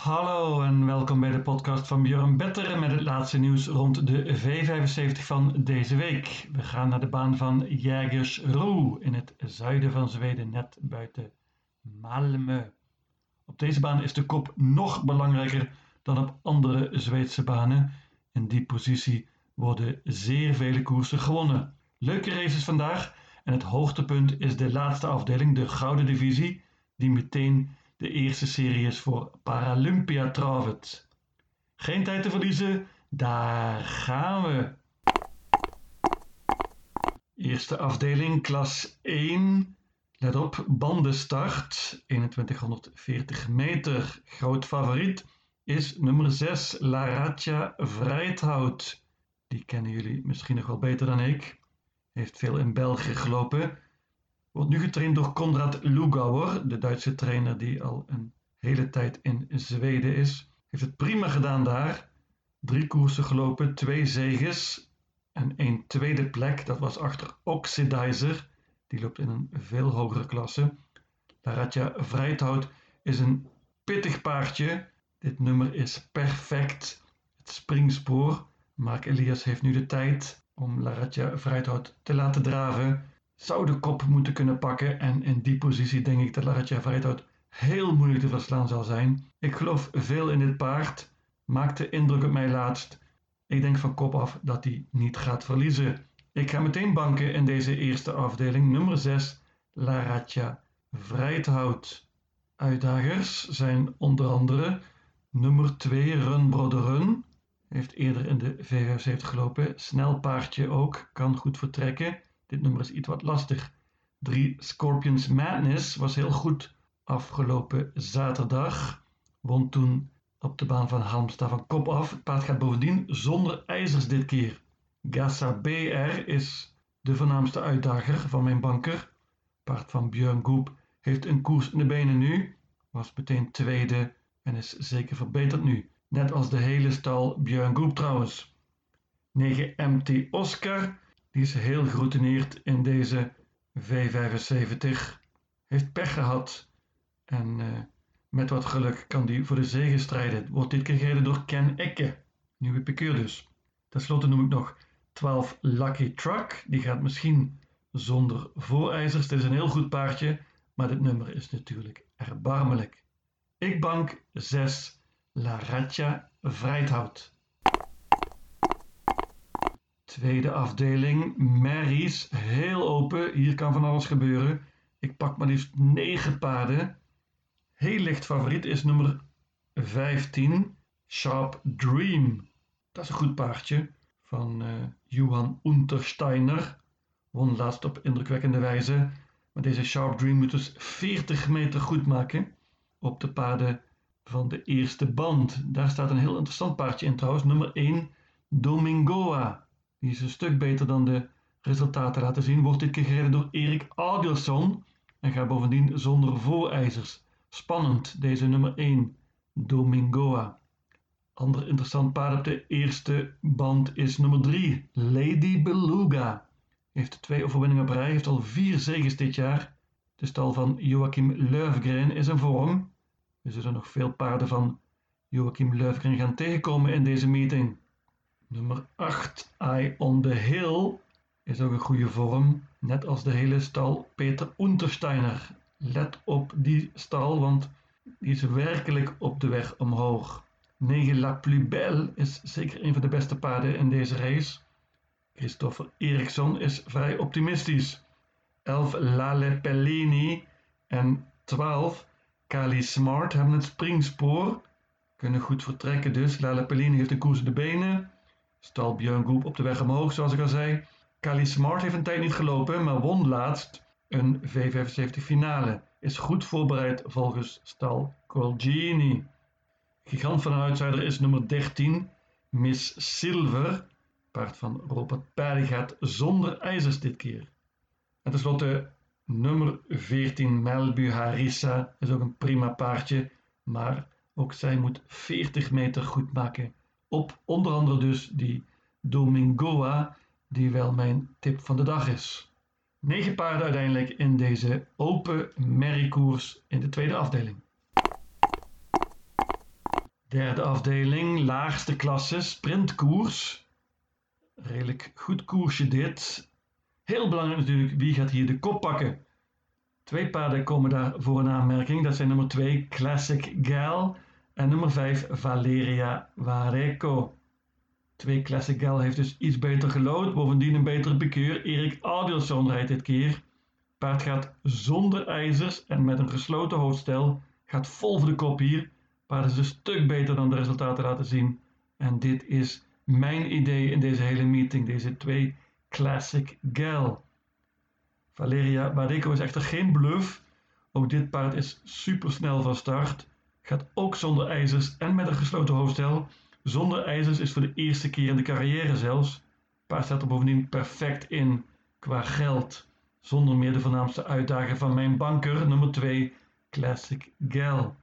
Hallo en welkom bij de podcast van Björn Better met het laatste nieuws rond de V75 van deze week. We gaan naar de baan van Jägersro in het zuiden van Zweden, net buiten Malmö. Op deze baan is de kop nog belangrijker dan op andere Zweedse banen. In die positie worden zeer vele koersen gewonnen. Leuke races vandaag en het hoogtepunt is de laatste afdeling, de Gouden Divisie, die meteen de eerste serie is voor Paralympia Travet. Geen tijd te verliezen, daar gaan we. Eerste afdeling, klas 1. Let op, bandenstart, 2140 meter. Groot favoriet is nummer 6, Laracha Vrijthout. Die kennen jullie misschien nog wel beter dan ik. Heeft veel in België gelopen. Wordt nu getraind door Konrad Lugauer, de Duitse trainer die al een hele tijd in Zweden is. Heeft het prima gedaan daar. Drie koersen gelopen, twee zeges en één tweede plek. Dat was achter Oxidizer. Die loopt in een veel hogere klasse. Laratja Vrijthout is een pittig paardje. Dit nummer is perfect. Het springspoor. Mark Elias heeft nu de tijd om Laratja Vrijthout te laten draven zou de kop moeten kunnen pakken. En in die positie denk ik dat Laratja Vrijthout heel moeilijk te verslaan zal zijn. Ik geloof veel in dit paard. Maakte indruk op mij laatst. Ik denk van kop af dat hij niet gaat verliezen. Ik ga meteen banken in deze eerste afdeling. Nummer 6, Laratja Vrijthout. Uitdagers zijn onder andere nummer 2, Run. Heeft eerder in de V75 gelopen. Snel paardje ook, kan goed vertrekken. Dit nummer is iets wat lastig. 3 Scorpions Madness was heel goed afgelopen zaterdag. Won toen op de baan van Halmstad van kop af. Het paard gaat bovendien zonder ijzers dit keer. Gassa BR is de voornaamste uitdager van mijn banker. Paard van Björn Goep heeft een koers in de benen nu. Was meteen tweede en is zeker verbeterd nu. Net als de hele stal Björn Goep trouwens. 9 MT Oscar die is heel geroutineerd in deze V75. Heeft pech gehad. En uh, met wat geluk kan die voor de zege strijden. Wordt dit keer gereden door Ken Ecke. Nieuwe piqueur dus. Ten slotte noem ik nog 12 Lucky Truck. Die gaat misschien zonder voorijzers. Het is een heel goed paardje. Maar dit nummer is natuurlijk erbarmelijk. Ik bank 6 La Ratja Vrijthout. Tweede afdeling, Mary's, heel open. Hier kan van alles gebeuren. Ik pak maar liefst 9 paarden. Heel licht favoriet is nummer 15, Sharp Dream. Dat is een goed paardje van uh, Johan Untersteiner. Won laatst op indrukwekkende wijze. Maar deze Sharp Dream moet dus 40 meter goed maken op de paarden van de eerste band. Daar staat een heel interessant paardje in trouwens. Nummer 1, Domingoa. Die is een stuk beter dan de resultaten laten zien. Wordt dit keer gereden door Erik Adelsson en gaat bovendien zonder voorijzers. Spannend, deze nummer 1, Domingoa. Ander interessant paard op de eerste band is nummer 3, Lady Beluga. Heeft twee overwinningen op rij, heeft al vier zegens dit jaar. De stal van Joachim Löfgren is in vorm. We zullen nog veel paarden van Joachim Löfgren gaan tegenkomen in deze meeting. Nummer 8, Eye on the Hill, is ook een goede vorm. Net als de hele stal Peter Untersteiner. Let op die stal, want die is werkelijk op de weg omhoog. 9 La Plus Belle is zeker een van de beste paarden in deze race. Christopher Eriksson is vrij optimistisch. 11 Lale Pellini en 12 Kali Smart hebben het springspoor. Kunnen goed vertrekken dus. Lale Pellini heeft een koers de benen. Stal Björn Goep op de weg omhoog, zoals ik al zei. Kali Smart heeft een tijd niet gelopen, maar won laatst een V75 finale. Is goed voorbereid volgens stal Colgini. Gigant van een outsider is nummer 13, Miss Silver. Paard van Robert Perry gaat zonder ijzers dit keer. En tenslotte nummer 14, Melbu Harissa. Is ook een prima paardje, maar ook zij moet 40 meter goed maken op onder andere dus die Domingoa, die wel mijn tip van de dag is. Negen paarden uiteindelijk in deze open merriekoers in de tweede afdeling. Derde afdeling, laagste klasse, sprintkoers. Redelijk goed koersje dit. Heel belangrijk natuurlijk, wie gaat hier de kop pakken? Twee paarden komen daar voor een aanmerking. Dat zijn nummer 2 Classic Gal en nummer 5 Valeria Vareco. 2 Classic Gal heeft dus iets beter gelood, bovendien een betere pikeur. Erik Audielson rijdt dit keer. Paard gaat zonder ijzers en met een gesloten hoofdstel. Gaat vol voor de kop hier. Paard is een stuk beter dan de resultaten laten zien. En dit is mijn idee in deze hele meeting, deze twee Classic Gal. Valeria Badeco is echter geen bluff. Ook dit paard is supersnel van start. Gaat ook zonder ijzers en met een gesloten hoofdstel. Zonder ijzers is voor de eerste keer in de carrière zelfs. Paard staat er bovendien perfect in qua geld. Zonder meer de voornaamste uitdager van mijn banker, nummer 2, Classic Gal.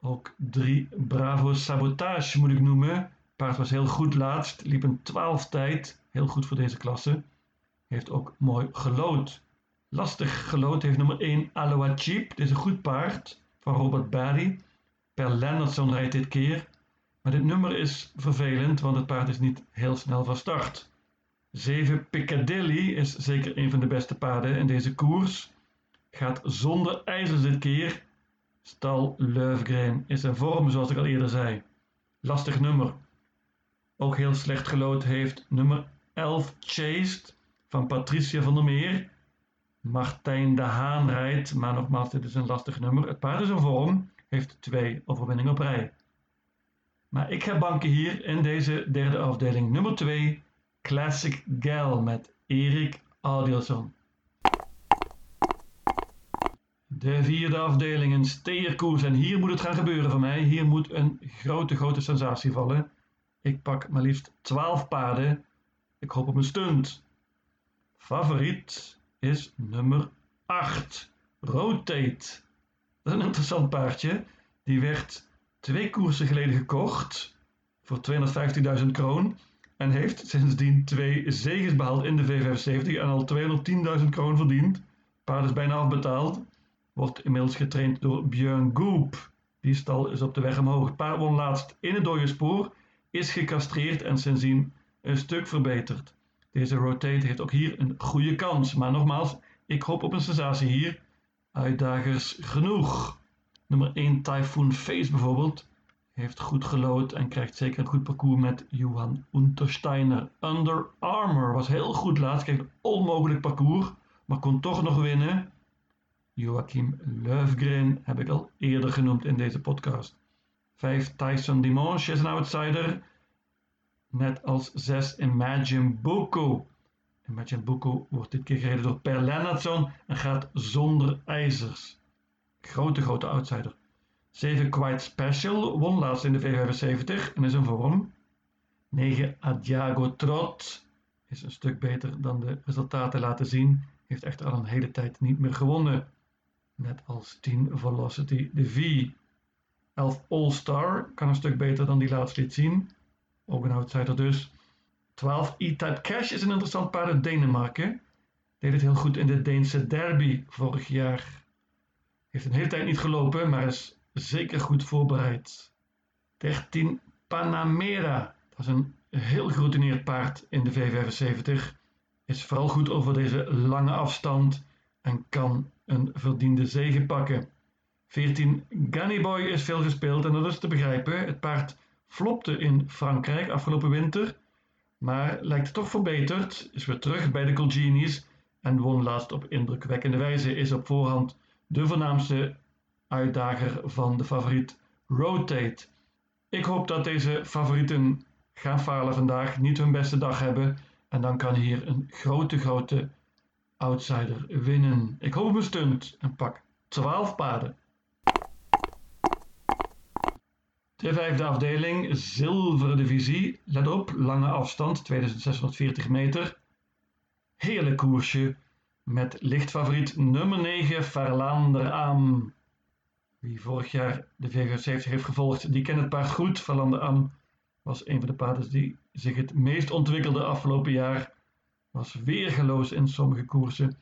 Ook 3 Bravo Sabotage moet ik noemen. Paard was heel goed laatst, liep een 12 tijd, heel goed voor deze klasse. Heeft ook mooi gelood. Lastig gelood heeft nummer 1 Aloha Cheap. Dit is een goed paard van Robert Barry. Per Lenderson rijdt dit keer. Maar dit nummer is vervelend, want het paard is niet heel snel van start. 7 Piccadilly is zeker een van de beste paarden in deze koers. Gaat zonder ijzers dit keer. Stal Löfgren is in vorm, zoals ik al eerder zei. Lastig nummer. Ook heel slecht gelood heeft nummer 11 Chased van Patricia van der Meer. Martijn de Haan rijdt, maar nogmaals, dit is een lastig nummer. Het paard is in vorm, heeft twee overwinningen op rij. Maar ik heb banken hier in deze derde afdeling. Nummer 2, Classic Gal met Erik Adielson. De vierde afdeling, een steerkoers. En hier moet het gaan gebeuren voor mij. Hier moet een grote, grote sensatie vallen. Ik pak maar liefst 12 paarden. Ik hoop op een stunt. Favoriet is nummer 8. Rotate. Dat is een interessant paardje. Die werd twee koersen geleden gekocht voor 250.000 kroon. En heeft sindsdien twee zegens behaald in de V75 en al 210.000 kroon verdiend. Paard is bijna afbetaald. Wordt inmiddels getraind door Björn Goop. Die stal is op de weg omhoog. Paard won laatst in het dode spoor. Is gecastreerd en sindsdien een stuk verbeterd. Deze rotate heeft ook hier een goede kans. Maar nogmaals, ik hoop op een sensatie hier. Uitdagers genoeg. Nummer 1 Typhoon Face bijvoorbeeld heeft goed gelood en krijgt zeker een goed parcours met Johan Untersteiner. Under Armour was heel goed laatst, kreeg een onmogelijk parcours, maar kon toch nog winnen. Joachim Löfgren heb ik al eerder genoemd in deze podcast. 5 Tyson Dimanche is een outsider. Net als 6 Imagine Boko. Imagine Boko wordt dit keer gereden door Per Lennartson en gaat zonder ijzers. Grote, grote outsider. 7 Quite Special won laatst in de V75 en is in vorm. 9 Adiago Trot is een stuk beter dan de resultaten laten zien. Heeft echter al een hele tijd niet meer gewonnen. Net als 10 Velocity de V. 11 All Star kan een stuk beter dan die laatst liet zien. Ook een outsider dus. 12 E-Type Cash is een interessant paard uit Denemarken. Deed het heel goed in de Deense derby vorig jaar. Heeft een hele tijd niet gelopen, maar is zeker goed voorbereid. 13 Panamera. Dat is een heel geroutineerd paard in de V75. Is vooral goed over deze lange afstand en kan een verdiende zege pakken. 14 Gunnyboy is veel gespeeld en dat is te begrijpen. Het paard flopte in Frankrijk afgelopen winter, maar lijkt toch verbeterd. Is weer terug bij de Colginis en won laatst op indrukwekkende wijze. Is op voorhand de voornaamste uitdager van de favoriet Rotate. Ik hoop dat deze favorieten gaan falen vandaag, niet hun beste dag hebben. En dan kan hier een grote, grote outsider winnen. Ik hoop op een stunt en pak 12 paarden. De vijfde afdeling, zilveren divisie. Let op, lange afstand, 2640 meter. Heerlijk koersje met lichtfavoriet nummer 9, Verlander Am. Wie vorig jaar de V75 heeft gevolgd, die kent het paard goed. Verlander Am was een van de paarden die zich het meest ontwikkelde afgelopen jaar. Was weergeloos in sommige koersen.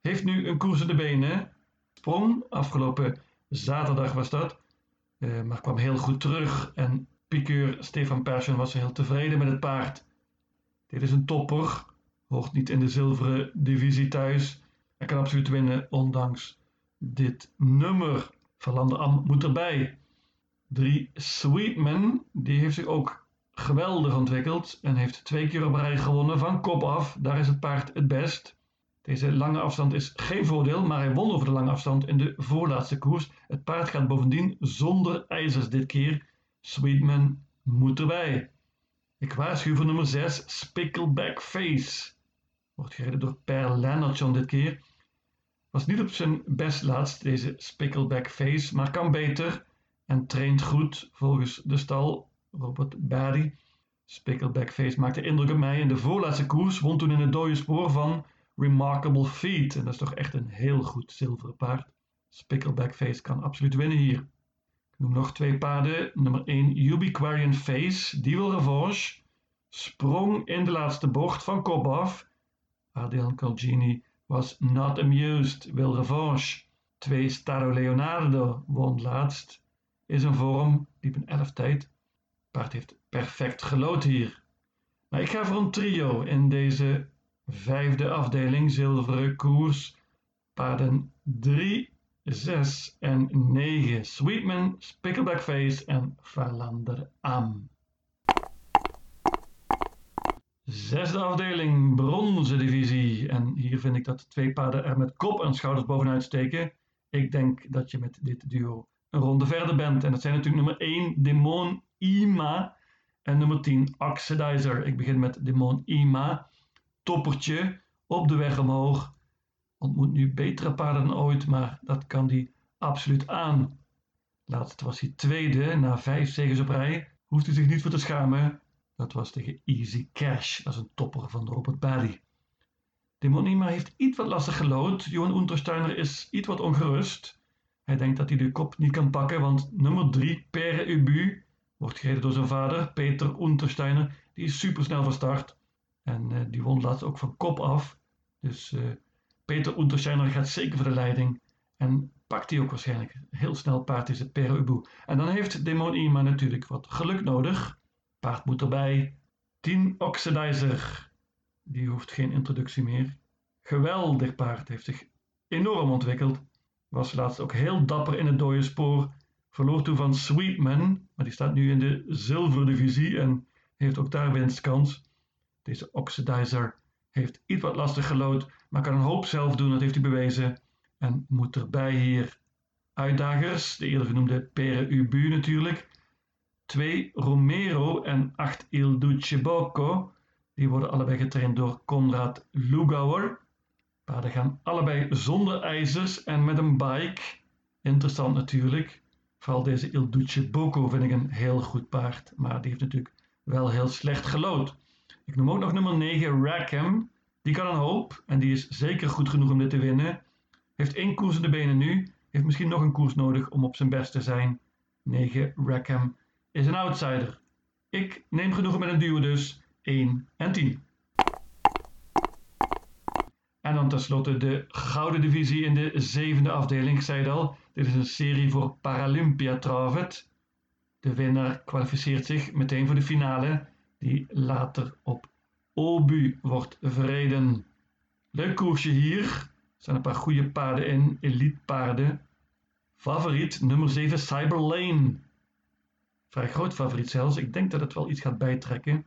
Heeft nu een koers in de benen. Sprong, afgelopen zaterdag was dat. Uh, maar kwam heel goed terug. En piqueur Stefan Persson was heel tevreden met het paard. Dit is een topper, hoort niet in de zilveren divisie thuis. Hij kan absoluut winnen, ondanks dit nummer. Verlander Am moet erbij. Drie Sweetman, die heeft zich ook geweldig ontwikkeld en heeft twee keer op rij gewonnen van kop af. Daar is het paard het best. Deze lange afstand is geen voordeel, maar hij won over de lange afstand in de voorlaatste koers. Het paard gaat bovendien zonder ijzers dit keer. Sweetman moet erbij. Ik waarschuw voor nummer 6, Spickleback Face. Wordt gereden door Per Lennartson dit keer. Was niet op zijn best laatst, deze Spickleback Face, maar kan beter en traint goed volgens de stal Robert Barry. Spickleback Face maakte indruk op mij in de voorlaatste koers, won toen in het dode spoor van Remarkable Feet. En dat is toch echt een heel goed zilveren paard. Spickleback Face kan absoluut winnen hier. Ik noem nog twee paarden. Nummer 1 Ubiquarian Face, die wil revanche. Sprong in de laatste bocht van kop af. Adrian was not amused, wil revanche. 2 Staro Leonardo won laatst. Is een vorm, liep een elf tijd. Paard heeft perfect gelood hier. Maar ik ga voor een trio in deze vijfde afdeling zilveren koers. Paarden 3, 6 en 9. Sweetman, Spickleback Face en Valander Am. Zesde afdeling, bronzen divisie. En hier vind ik dat twee paarden er met kop en schouders bovenuit steken. Ik denk dat je met dit duo een ronde verder bent. En dat zijn natuurlijk nummer 1, Demon Ima. En nummer 10, Oxidizer. Ik begin met Demon Ima toppertje op de weg omhoog. Ontmoet nu betere paarden dan ooit, maar dat kan hij absoluut aan. Laatst was hij tweede na vijf zegens op rij. Hoeft hij zich niet voor te schamen. Dat was tegen Easy Cash, dat is een topper van Robert Barry. Demonima heeft iets wat lastig gelood. Johan Untersteiner is iets wat ongerust. Hij denkt dat hij de kop niet kan pakken, want nummer 3, Pere Ubu, wordt gereden door zijn vader, Peter Untersteiner. Die is supersnel van start. En uh, die won laatst ook van kop af. Dus uh, Peter Untersteiner gaat zeker voor de leiding. En pakt hij ook waarschijnlijk. Heel snel paard is het Per Ubu. En dan heeft Demon Ima natuurlijk wat geluk nodig. Paard moet erbij. 10 Oxidizer. Die hoeft geen introductie meer. Geweldig paard. Heeft zich enorm ontwikkeld. Was laatst ook heel dapper in het dode spoor. Verloor toen van Sweetman. Maar die staat nu in de zilverdivisie. En heeft ook daar winstkans. Deze oxidizer heeft iets wat lastig gelood, maar kan een hoop zelf doen, dat heeft hij bewezen. En moet erbij hier uitdagers, de eerder genoemde Pere Ubu natuurlijk. Twee Romero en acht Il Bocco. Die worden allebei getraind door Konrad Lugauer. Paarden gaan allebei zonder ijzers en met een bike. Interessant natuurlijk. Vooral deze Il Duce Bocco vind ik een heel goed paard. Maar die heeft natuurlijk wel heel slecht gelood. Ik noem ook nog nummer 9, Rackham. Die kan een hoop en die is zeker goed genoeg om dit te winnen. Heeft één koers in de benen nu. Heeft misschien nog een koers nodig om op zijn best te zijn. 9, Rackham is een outsider. Ik neem genoegen met een duo dus. 1 en 10. En dan tenslotte de gouden divisie in de zevende afdeling. Ik zei het al, dit is een serie voor Paralympia Travet. De winnaar kwalificeert zich meteen voor de finale die later op Obu wordt verreden. Leuk koersje hier. Er zijn een paar goede paarden in, elite paarden. Favoriet nummer 7 Cyber Lane. Vrij groot favoriet zelfs. Ik denk dat het wel iets gaat bijtrekken.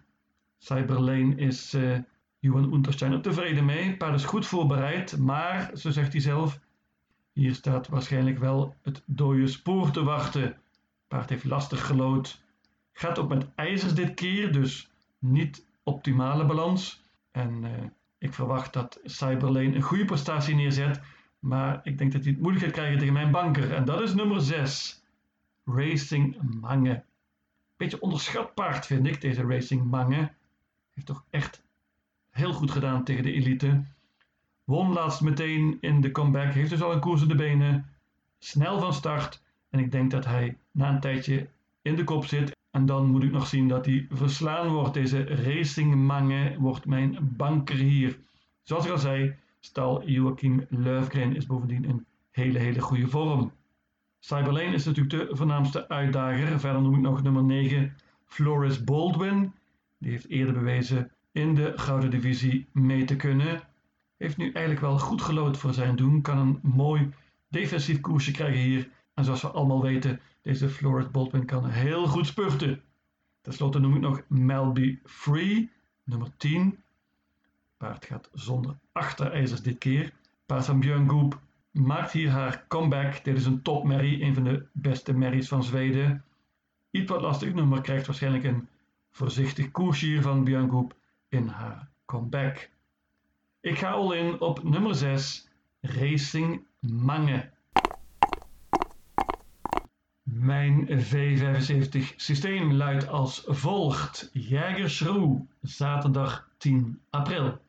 Cyber Lane is uh, Johan Untersteiner tevreden mee. Paard is goed voorbereid, maar, zo zegt hij zelf, hier staat waarschijnlijk wel het dode spoor te wachten. Paard heeft lastig gelood. Gaat ook met ijzers dit keer, dus niet optimale balans. En uh, ik verwacht dat Cyberlane een goede prestatie neerzet. Maar ik denk dat hij het moeilijk gaat krijgen tegen mijn banker. En dat is nummer 6. Racing Mange. Beetje onderschat paard vind ik, deze Racing Mange. Heeft toch echt heel goed gedaan tegen de elite. Won laatst meteen in de comeback. Heeft dus al een koers in de benen. Snel van start. En ik denk dat hij na een tijdje in de kop zit en dan moet ik nog zien dat hij verslaan wordt. Deze Racing Mange wordt mijn banker hier. Zoals ik al zei, stal Joachim Löfgren is bovendien in hele, hele goede vorm. Cyberlane is natuurlijk de voornaamste uitdager. Verder noem ik nog nummer 9 Floris Baldwin. Die heeft eerder bewezen in de Gouden Divisie mee te kunnen. Heeft nu eigenlijk wel goed gelood voor zijn doen. Kan een mooi defensief koersje krijgen hier. En zoals we allemaal weten, deze Floris Baldwin kan heel goed spurten. Ten slotte noem ik nog Melby Free, nummer 10. Paard gaat zonder achterijzers dit keer. Paard van Björn maakt hier haar comeback. Dit is een topmerrie, een van de beste merries van Zweden. Iets wat lastig nummer krijgt waarschijnlijk een voorzichtig koersje hier van Björn in haar comeback. Ik ga al in op nummer 6, Racing Mange. Mijn V75 systeem luidt als volgt. Jägerschroe, zaterdag 10 april.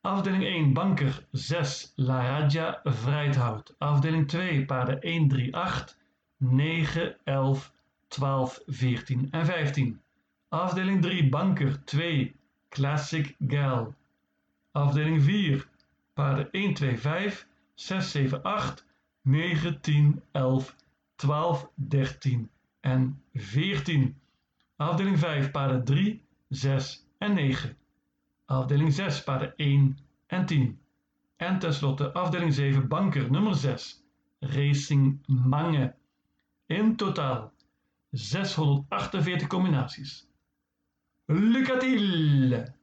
Afdeling 1 banker 6 La Raja Vrijthout. Afdeling 2 paarden 1, 3, 8, 9, 11, 12, 14 en 15. Afdeling 3 banker 2 Classic Gal. Afdeling 4 paarden 1, 2, 5, 6, 7, 8, 9, 10, 11, 12, 13 en 14. Afdeling 5 paarden 3, 6 en 9. Afdeling 6 paarden 1 en 10. En tenslotte afdeling 7 banker nummer 6 Racing Mange. In totaal 648 combinaties. Lucatiel!